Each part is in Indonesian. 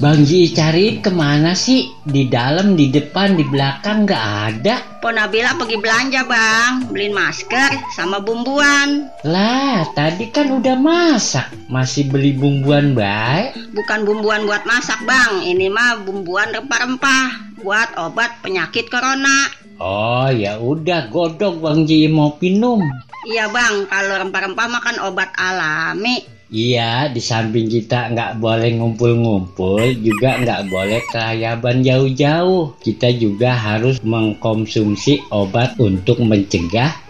Bang Ji cari ke mana sih? Di dalam, di depan, di belakang nggak ada. Po Nabila pergi belanja bang, beliin masker sama bumbuan. Lah, tadi kan udah masak. Masih beli bumbuan baik? Bukan bumbuan buat masak bang, ini mah bumbuan rempah-rempah buat obat penyakit corona. Oh ya udah godok Bang Ji mau minum. Iya bang, kalau rempah-rempah makan obat alami. Iya, di samping kita nggak boleh ngumpul-ngumpul, juga nggak boleh kelayaban jauh-jauh. Kita juga harus mengkonsumsi obat untuk mencegah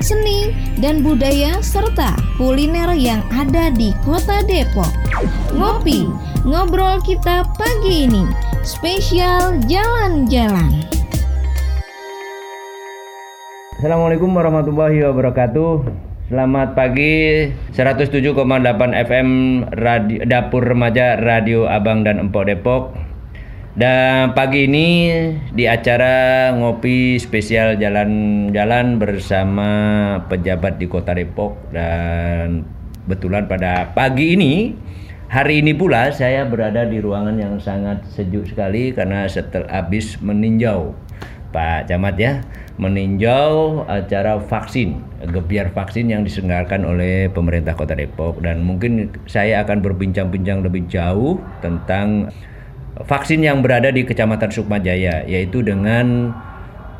seni, dan budaya serta kuliner yang ada di Kota Depok. Ngopi, ngobrol kita pagi ini, spesial jalan-jalan. Assalamualaikum warahmatullahi wabarakatuh. Selamat pagi 107,8 FM Radio, Dapur Remaja Radio Abang dan Empok Depok. Dan pagi ini di acara ngopi spesial jalan-jalan bersama pejabat di Kota Depok. Dan betulan pada pagi ini hari ini pula saya berada di ruangan yang sangat sejuk sekali karena setelah habis meninjau. Pak Camat ya meninjau acara vaksin, gebiar vaksin yang diselenggarakan oleh pemerintah Kota Depok. Dan mungkin saya akan berbincang-bincang lebih jauh tentang vaksin yang berada di Kecamatan Sukmajaya yaitu dengan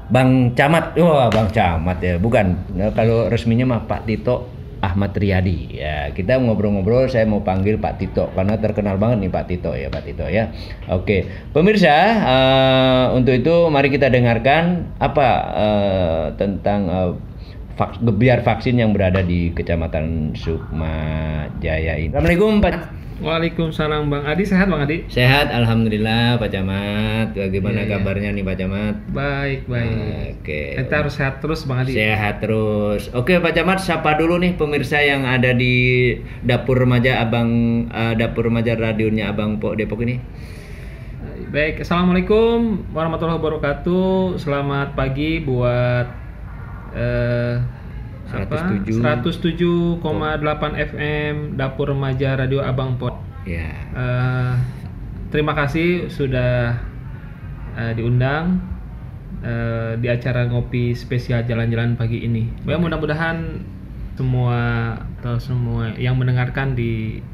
Bang Camat. Wah, Bang Camat ya, bukan. Nah, kalau resminya mah Pak Tito Ahmad Riyadi. Ya, kita ngobrol-ngobrol saya mau panggil Pak Tito karena terkenal banget nih Pak Tito ya, Pak Tito ya. Oke, pemirsa, uh, untuk itu mari kita dengarkan apa uh, tentang uh, vaks gebiar vaksin yang berada di Kecamatan Sukma Jaya ini. Assalamualaikum Pak. Waalaikumsalam Bang Adi sehat Bang Adi Sehat Alhamdulillah Pak Camat Bagaimana iya. kabarnya nih Pak Camat baik baik Oke kita harus sehat terus Bang Adi Sehat terus. Oke Pak Camat, sapa dulu nih pemirsa yang ada di dapur remaja Abang eh, dapur remaja radionya Abang Pok Depok ini. baik Assalamualaikum warahmatullahi wabarakatuh selamat pagi buat eh, apa 107. 107,8 FM Dapur Remaja Radio Abang Pot Ya. Eh, terima kasih sudah eh, diundang eh, di acara ngopi spesial jalan-jalan pagi ini. Ya mudah-mudahan semua atau semua yang mendengarkan di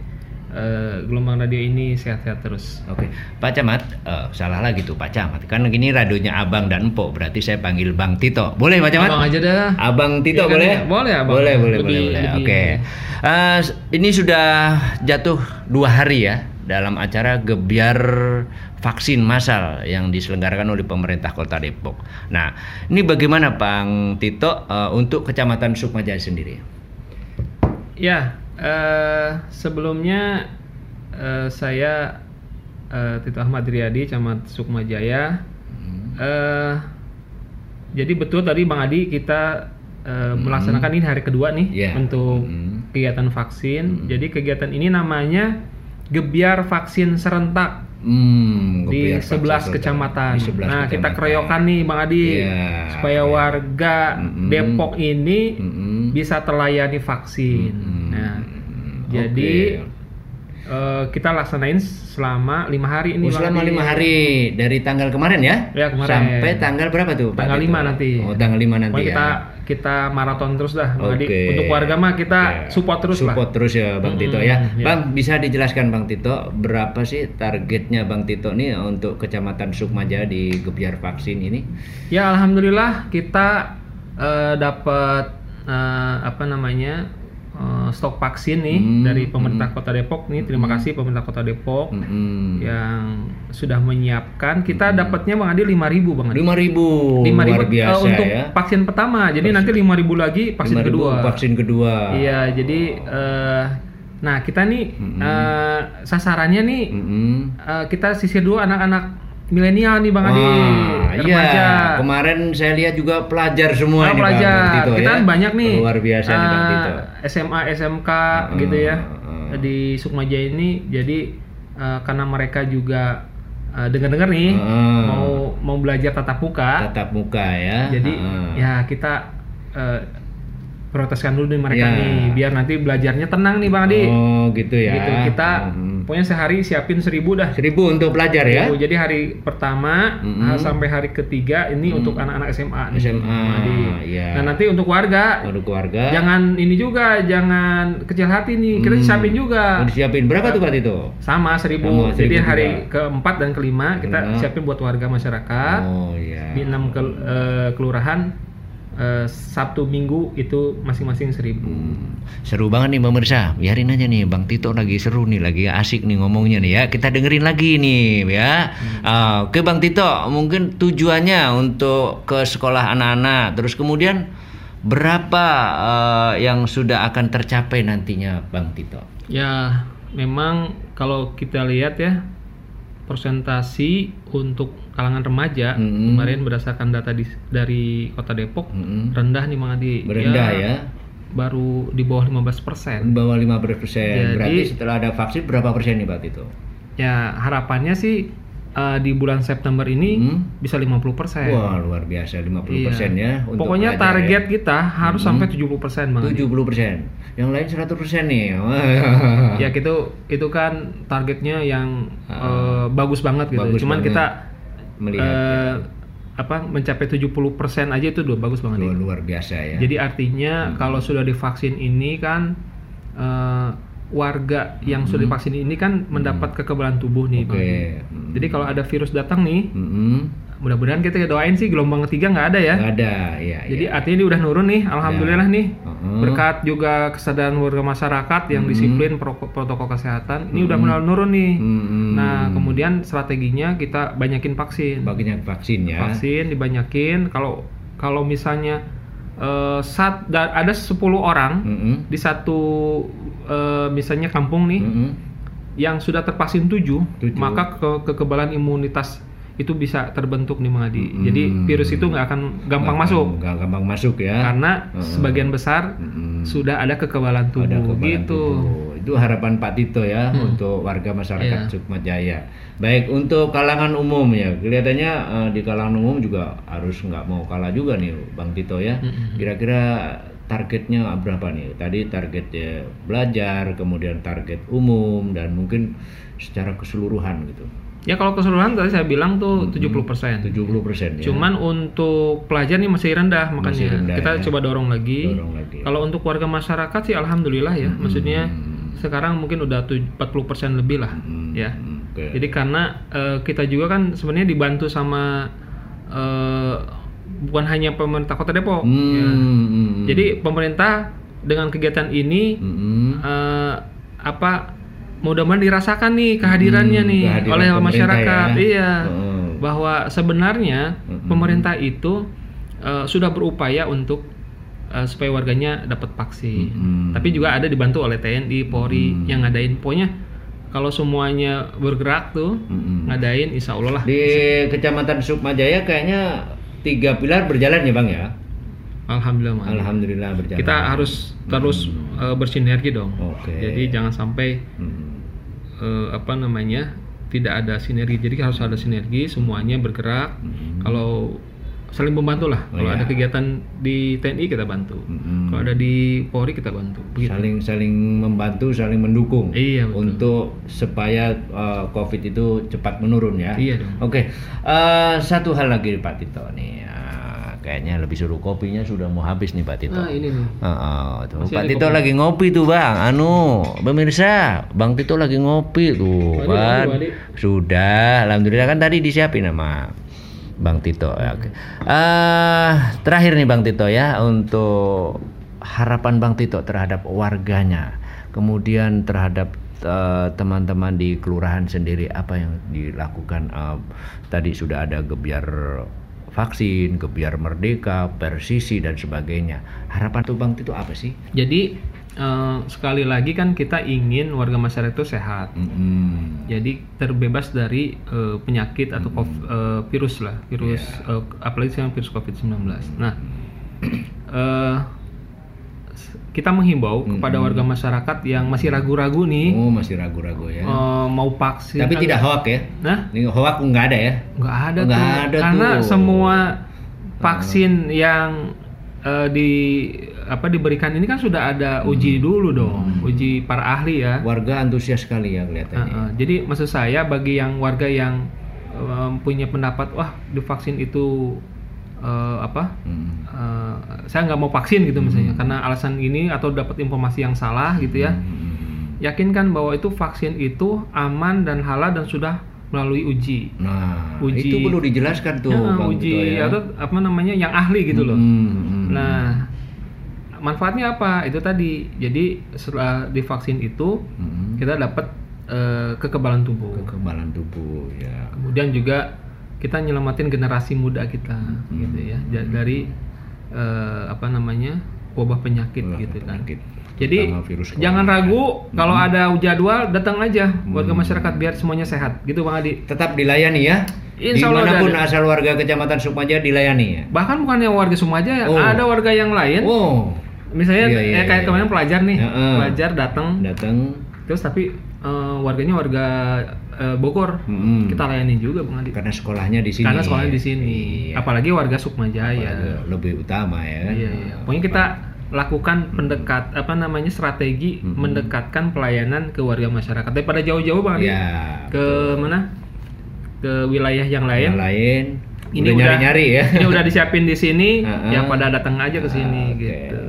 eh, gelombang radio ini sehat-sehat terus. Oke, Pak Camat, eh, salah lagi tuh Pak Camat. Kan gini radionya Abang dan Empok, berarti saya panggil Bang Tito. Boleh Pak Camat? Abang aja dah. Abang Tito kan, boleh? ya? Boleh, Abang. Boleh, boleh, Lebih- boleh, boleh. Oke. Eh, ini sudah jatuh dua hari ya dalam acara gebiar vaksin massal yang diselenggarakan oleh pemerintah Kota Depok. Nah, ini bagaimana Bang Tito eh, untuk Kecamatan Sukmajaya sendiri? Ya, eh, sebelumnya eh, saya eh, Tito Ahmad Riyadi, Camat Sukma Jaya. Eh, jadi betul tadi Bang Adi kita eh, melaksanakan ini hari kedua nih Ya. untuk Hmm. kegiatan vaksin. Jadi kegiatan ini namanya Gebiar Vaksin Serentak Hmm, di gebiar 11 vaksin kecamatan. Di 11 nah, kita keroyokan nih Bang Adi Iya, supaya iya. warga Mm-mm. Depok ini Mm-mm. bisa terlayani vaksin. Mm-mm. Nah, Jadi eh, kita laksanain selama lima hari ini Oh, selama lima hari dari tanggal kemarin ya? Ya, kemarin. Sampai tanggal berapa tuh? Tanggal? 5 nanti. Oh, tanggal 5 nanti Pokoknya ya. kita kita maraton terus dah Bang Adi. Oke. Untuk warga mah kita Oke. support terus Support lah. terus ya Bang Tito Mm-mm, ya. Bang bisa dijelaskan Bang Tito berapa sih targetnya Bang Tito nih untuk Kecamatan Sukmaja di Gebyar vaksin ini? Ya alhamdulillah kita eh, dapat eh, apa namanya eh, stok vaksin nih Hmm, dari pemerintah Kota Depok nih. Terima kasih pemerintah Kota Depok Mm-mm. yang sudah menyiapkan. Kita dapatnya Bang Adi 5000 Bang Adi. 5000 5.000 luar eh, biasa untuk ya. vaksin pertama. Jadi nanti 5000 lagi vaksin 5.000 kedua. Vaksin kedua. Iya, jadi eh, nah kita nih eh, sasarannya nih Mm-mm. eh, kita sisir dulu anak-anak milenial nih Bang Adi. Wah, iya. remaja. Kemarin saya lihat juga pelajar semua Ah, ini Bang pelajar. Tito kita ya. kan banyak nih. Luar biasa nih Bang Tito. SMA, SMK Heeh, gitu ya. heeh. Di Sukmaja ini jadi eh, karena mereka juga eh, dengar-dengar nih Heeh. mau mau belajar tatap muka. Tatap muka ya. Jadi Heeh. ya kita eh, proteskan dulu nih mereka Ya. nih biar nanti belajarnya tenang nih Bang Adi. Oh, gitu ya. Gitu kita Mm. Pokoknya sehari siapin seribu dah. Seribu untuk pelajar ya. Oh, jadi hari pertama Mm-mm. ah, sampai hari ketiga ini Mm. untuk anak-anak SMA nih. SMA, iya. Nah nanti untuk warga Untuk keluarga. jangan ini juga jangan kecil hati nih kita Hmm. siapin juga Mau disiapin berapa tuh Pak Tito? sama seribu. Sama, jadi seribu hari juga. keempat dan kelima kita Kelima. siapin buat warga masyarakat Oh iya. di enam ke- eh, kelurahan eh, Sabtu Minggu itu masing-masing seribu. Hmm. Seru banget nih pemirsa. Biarin aja nih Bang Tito lagi seru nih, lagi asik nih ngomongnya nih ya. Kita dengerin lagi nih ya. Ah, Oke Bang Tito, mungkin tujuannya untuk ke sekolah anak-anak, terus kemudian berapa eh, yang sudah akan tercapai nantinya Bang Tito? Ya, memang kalau kita lihat ya persentasi untuk kalangan remaja Mm-mm. kemarin berdasarkan data di- dari Kota Depok Mm-mm. rendah nih Mang Adi. Berendah ya. Baru di bawah 15%. Di bawah 15 persen. Berarti setelah ada vaksin berapa persen nih Pak Tito? Ya, harapannya sih eh, di bulan September ini Hmm. bisa 50%. Wah luar biasa 50 Iya. persen ya. untuk Pokoknya pelajar ya. target kita harus Mm-mm. sampai 70% Mang Adi. 70 persen. Yang lain 100 persen nih. Ya gitu itu kan targetnya yang eh, bagus banget gitu. Bagus Cuman banget. kita Melihat eh, ya. apa mencapai 70% aja itu udah bagus banget. Luar, luar biasa ya. Jadi artinya kalau sudah divaksin ini kan eh, warga yang sudah divaksin ini kan mendapat kekebalan tubuh nih, Bang. Adi. Hmm. Jadi kalau ada virus datang nih, Mm-mm. Mudah-mudahan kita doain sih gelombang ketiga nggak ada ya. Nggak ada, ya. Jadi ya. artinya ini udah nurun nih, alhamdulillah nih. Uh-uh. Berkat juga kesadaran warga masyarakat yang Hmm. disiplin pro- protokol kesehatan, ini udah mulai nurun nih. Mm-mm. Nah, kemudian strateginya kita banyakin vaksin. baginya vaksin ya. Vaksin dibanyakin. Kalau kalau misalnya eh, sat, da- ada 10 orang di satu eh, misalnya kampung nih yang sudah tervaksin 7, Tujuh. maka ke- kekebalan imunitas itu bisa terbentuk nih Mang Adi. Mm-mm. Jadi virus itu nggak akan gampang masuk Nggak gampang masuk ya. karena Mm-mm. sebagian besar Mm-mm. sudah ada kekebalan tubuh Ada kekebalan gitu. tubuh. Itu harapan Pak Tito ya Hmm. untuk warga masyarakat Iya. Sukma Jaya. Baik untuk kalangan umum ya, kelihatannya eh, di kalangan umum juga harus nggak mau kalah juga nih Bang Tito ya. Mm-mm. Kira-kira targetnya berapa nih? Tadi targetnya belajar, kemudian target umum dan mungkin secara keseluruhan gitu. Ya kalau keseluruhan tadi saya bilang tuh 70%. 70 persen ya. Cuman untuk pelajar nih masih rendah makanya Masih rendah, kita ya. coba dorong lagi. Dorong lagi. Kalau untuk warga masyarakat sih alhamdulillah ya. Maksudnya sekarang mungkin udah tuj- 40% lebih lah Hmm, ya. Oke. Jadi karena eh, kita juga kan sebenarnya dibantu sama eh, bukan hanya pemerintah Kota Depok. Hmm, ya. hmm, Jadi pemerintah dengan kegiatan ini hmm. eh, apa mudah-mudahan dirasakan nih kehadirannya Hmm, nih kehadiran oleh masyarakat. ya. Iya. Heeh. Bahwa sebenarnya Mm-mm. pemerintah itu eh, sudah berupaya untuk eh, supaya warganya dapat vaksin. Mm-mm. Tapi juga ada dibantu oleh TNI, Polri Mm. yang ngadain. Pokoknya kalau semuanya bergerak tuh Mm-mm. ngadain insya Allah lah. Di Kecamatan Sukmajaya kayaknya tiga pilar berjalan ya Bang ya? Alhamdulillah. Mang. Alhamdulillah berjalan. Kita harus terus eh, bersinergi dong. Oke. Jadi jangan sampai Hmm. Eh, apa namanya tidak ada sinergi. Jadi harus ada sinergi, semuanya bergerak. Hmm. Kalau saling membantu lah. Oh, Kalau iya. ada kegiatan di TNI kita bantu. Mm-mm. Kalau ada di Polri kita bantu. Begitu. saling saling membantu saling mendukung Iya, betul. untuk supaya uh, covid itu cepat menurun ya Iya dong. oke Uh, satu hal lagi Pak Tito nih Ah, kayaknya lebih suruh kopinya sudah mau habis nih Pak Tito. Nah, ini nih. Tuh. Masih Pak Tito kopi. lagi ngopi tuh bang. Anu pemirsa Bang Tito lagi ngopi tuh. Wadik, kan? sudah alhamdulillah. Kan tadi disiapin sama Bang Tito. Ya. Ah, terakhir nih Bang Tito ya untuk harapan Bang Tito terhadap warganya, kemudian terhadap eh, teman-teman di kelurahan sendiri apa yang dilakukan? Eh, tadi sudah ada gebiar vaksin, gebiar merdeka, persisi dan sebagainya. Harapan tuh Bang Tito apa sih? Jadi eh, sekali lagi kan kita ingin warga masyarakat itu sehat. Mm-mm. Jadi terbebas dari eh, penyakit atau Hmm. kov- eh, virus lah, virus Iya. eh, apalagi sekarang virus COVID-19. Nah, s- kita menghimbau kepada warga masyarakat yang masih ragu-ragu nih Oh masih ragu-ragu ya. eh, mau vaksin. Tapi tidak hoak ya? Nah, Ini hoak nggak ada ya? nggak ada Nggak tuh. ada Karena tuh. semua vaksin yang eh, di apa diberikan ini kan sudah ada uji dulu dong, uji para ahli ya. Warga antusias sekali ya kelihatannya. Heeh, jadi maksud saya bagi yang warga yang eh, punya pendapat wah divaksin itu eh, apa Hmm. eh, saya nggak mau vaksin gitu misalnya karena alasan ini atau dapat informasi yang salah gitu ya Hmm. yakinkan bahwa itu vaksin itu aman dan halal dan sudah melalui uji Nah, Uji- itu perlu dijelaskan tuh Ya, Bang uji Tito ya. atau apa namanya yang ahli gitu loh Hmm, hmm. nah manfaatnya apa itu tadi jadi setelah divaksin itu Hmm. kita dapat eh, kekebalan tubuh kekebalan tubuh ya. kemudian juga kita nyelamatin generasi muda kita Hmm. gitu ya dari eh, apa namanya wabah penyakit Wabah gitu kan penyakit. jadi Terutama virus jangan ragu kalau Hmm. ada jadwal datang aja warga masyarakat biar semuanya sehat gitu bang Adi Tetap dilayani ya. Insya Allah Di mana pun ada. asal warga kecamatan Sukmaja dilayani ya. bahkan bukan yang warga Sumaja ya Oh. ada warga yang lain Oh, misalnya iya, eh, kayak iya. kemarin pelajar nih Heeh. pelajar datang datang. terus tapi eh, warganya warga eh, Bogor Hmm. kita layani juga bang Adi Karena sekolahnya di sini. karena sekolahnya di sini Iya. apalagi warga Sukmajaya Apalagi lebih utama ya. Iya, iya. Pokoknya kita lakukan pendekat apa namanya strategi Hmm. mendekatkan pelayanan ke warga masyarakat daripada jauh-jauh bang Adi. Iya. ke mana ke wilayah yang lain Yang lain. ini udah nyari-nyari ya. ini udah disiapin di sini Heeh. ya pada datang aja ke sini Oke. gitu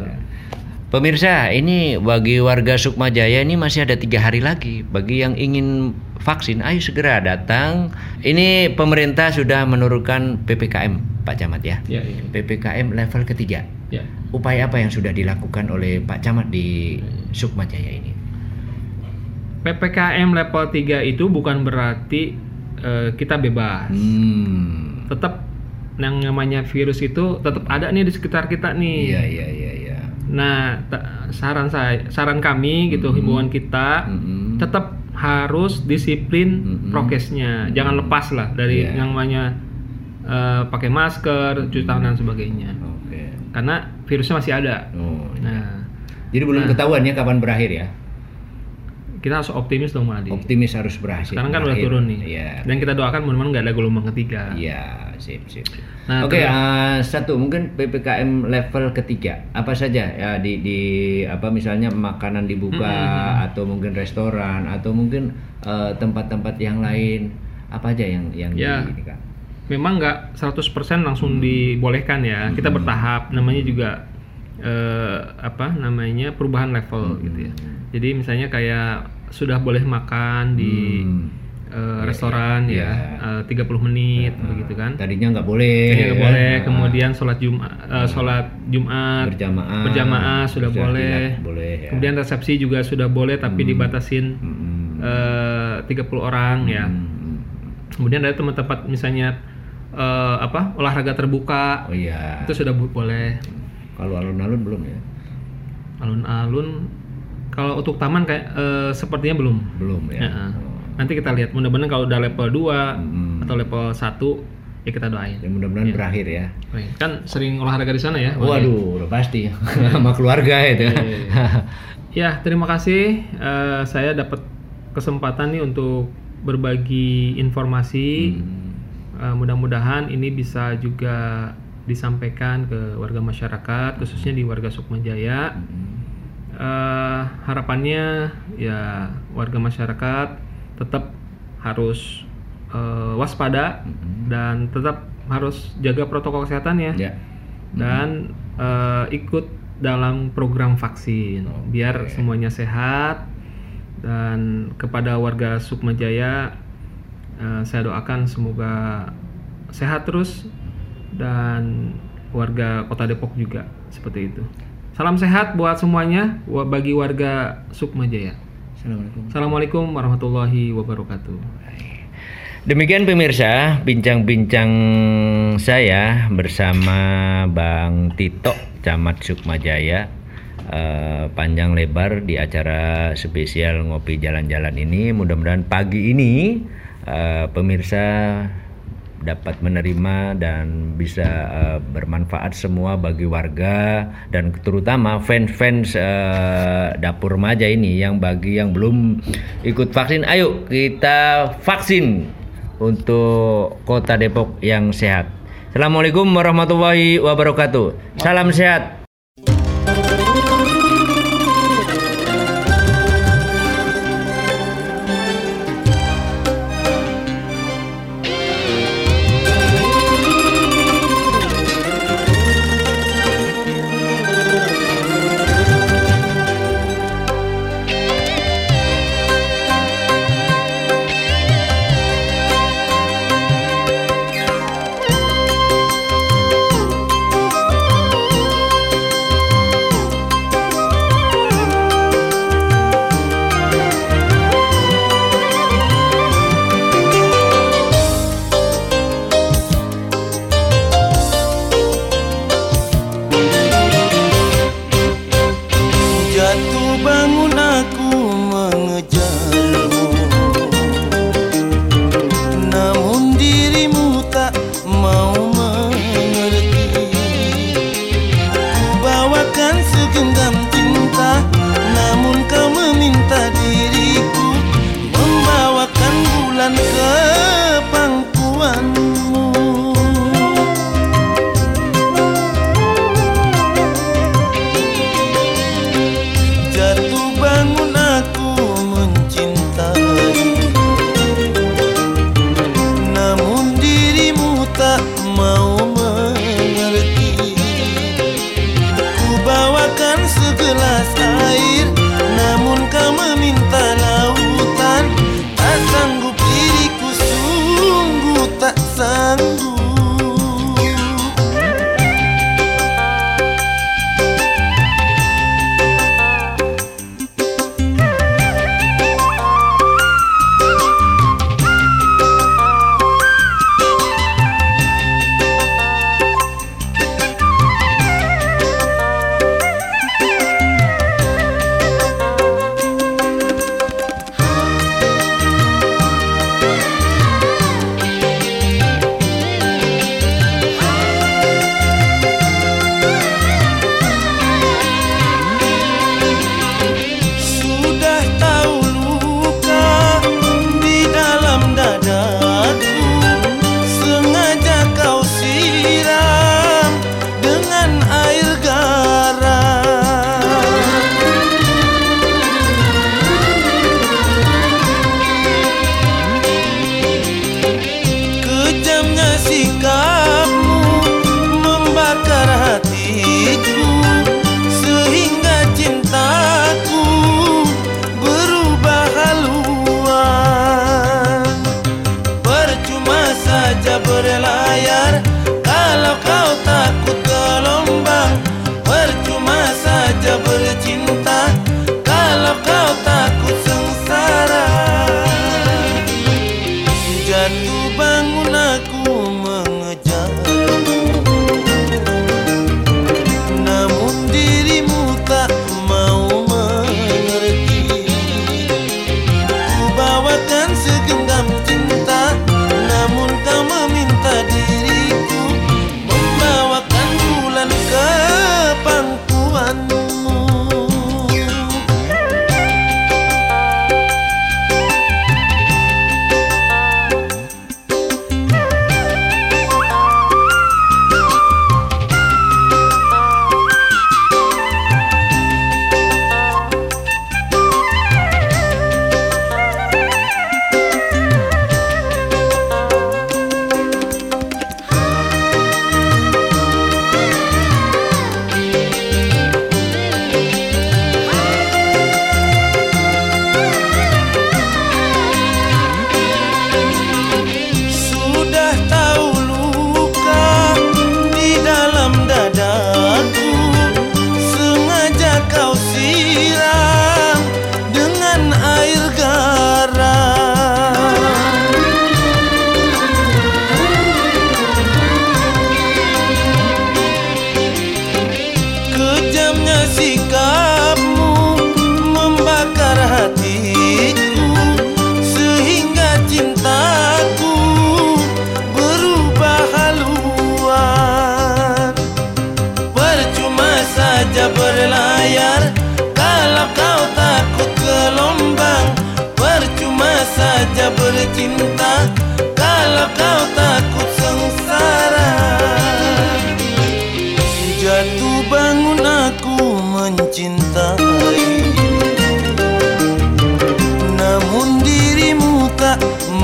Pemirsa, ini bagi warga Sukmajaya ini masih ada tiga hari lagi. Bagi yang ingin vaksin, ayo segera datang. Ini pemerintah sudah menurunkan ppkm, Pak Camat ya. ya iya. ppkm level ketiga. ya Upaya apa yang sudah dilakukan oleh Pak Camat di Sukmajaya ini? ppkm level 3 itu bukan berarti eh, kita bebas Hmm. tetap yang namanya virus itu tetap ada nih di sekitar kita nih iya, iya, iya. Nah, saran saya, saran kami gitu, Mm-mm. himbauan kita Mm-mm. tetap harus disiplin Mm-mm. prokesnya, jangan lepas lah dari Iya. yang namanya eh, pakai masker, cuci tangan dan sebagainya. Oke. Karena virusnya masih ada. Oh, iya. Nah, Jadi belum Nah. ketahuan ya kapan berakhir ya? Kita harus optimis dong, Madi. Optimis harus berhasil. Sekarang kan udah turun nih. Iya. Dan kita doakan mudah-mudahan nggak ada gelombang ketiga. Iya, sip, sip. Nah, Oke, terus- eh, satu mungkin ppkm level ketiga apa saja ya di di apa misalnya makanan dibuka Hmm, atau mungkin restoran atau mungkin eh, tempat-tempat yang lain apa aja yang yang Ya. di ini Kak? memang nggak 100% Hmm. langsung dibolehkan ya kita bertahap namanya juga eh, apa namanya perubahan level Hmm. gitu ya jadi misalnya kayak sudah boleh makan di Hmm. eh, restoran iya. ya eh, 30 menit begitu kan Tadinya nggak boleh. Jadi nggak ya. boleh Ah, kemudian sholat jumat sholat jumat berjamaah berjamaah sudah boleh. boleh ya. kemudian resepsi juga sudah boleh tapi dibatasin Hmm. eh, 30 orang ya Hmm. kemudian ada tempat-tempat misalnya eh, apa olahraga terbuka Oh iya. itu sudah boleh Kalau alun-alun belum ya? alun-alun kalau untuk taman kayak eh, sepertinya belum. Belum ya. Ya, eh. nanti kita lihat. Mudah-mudahan kalau udah level 2 Hmm. atau level 1 ya kita doain. Ya mudah-mudahan berakhir ya. Kan sering olahraga di sana ya? Waduh, udah pasti. Sama keluarga itu. ya terima kasih. Eh, saya dapat kesempatan nih untuk berbagi informasi. Hmm. Eh, mudah-mudahan ini bisa juga disampaikan ke warga masyarakat khususnya di warga Sukma Jaya Eh, harapannya ya warga masyarakat tetap harus eh, waspada dan tetap harus jaga protokol kesehatan ya. Ya. dan eh, ikut dalam program vaksin biar semuanya sehat. Dan kepada warga Sukma Jaya eh, saya doakan semoga sehat terus dan warga Kota Depok juga seperti itu. Salam sehat buat semuanya bagi warga Sukma Jaya. Assalamualaikum. Assalamualaikum warahmatullahi wabarakatuh. Demikian pemirsa, bincang-bincang saya bersama Bang Tito, Camat Sukmajaya, eh, panjang lebar di acara spesial ngopi jalan-jalan ini. Mudah-mudahan pagi ini eh, pemirsa dapat menerima dan bisa eh, bermanfaat semua bagi warga dan terutama fans-fans eh, dapur remaja ini yang bagi yang belum ikut vaksin ayo kita vaksin untuk kota Depok yang sehat. Assalamualaikum warahmatullahi wabarakatuh. Salam sehat.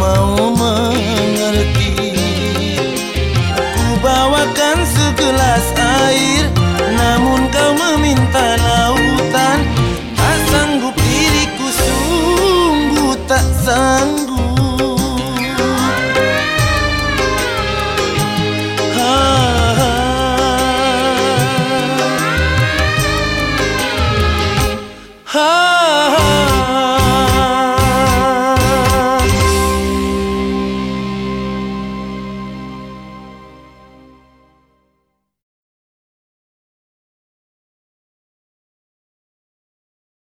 mão.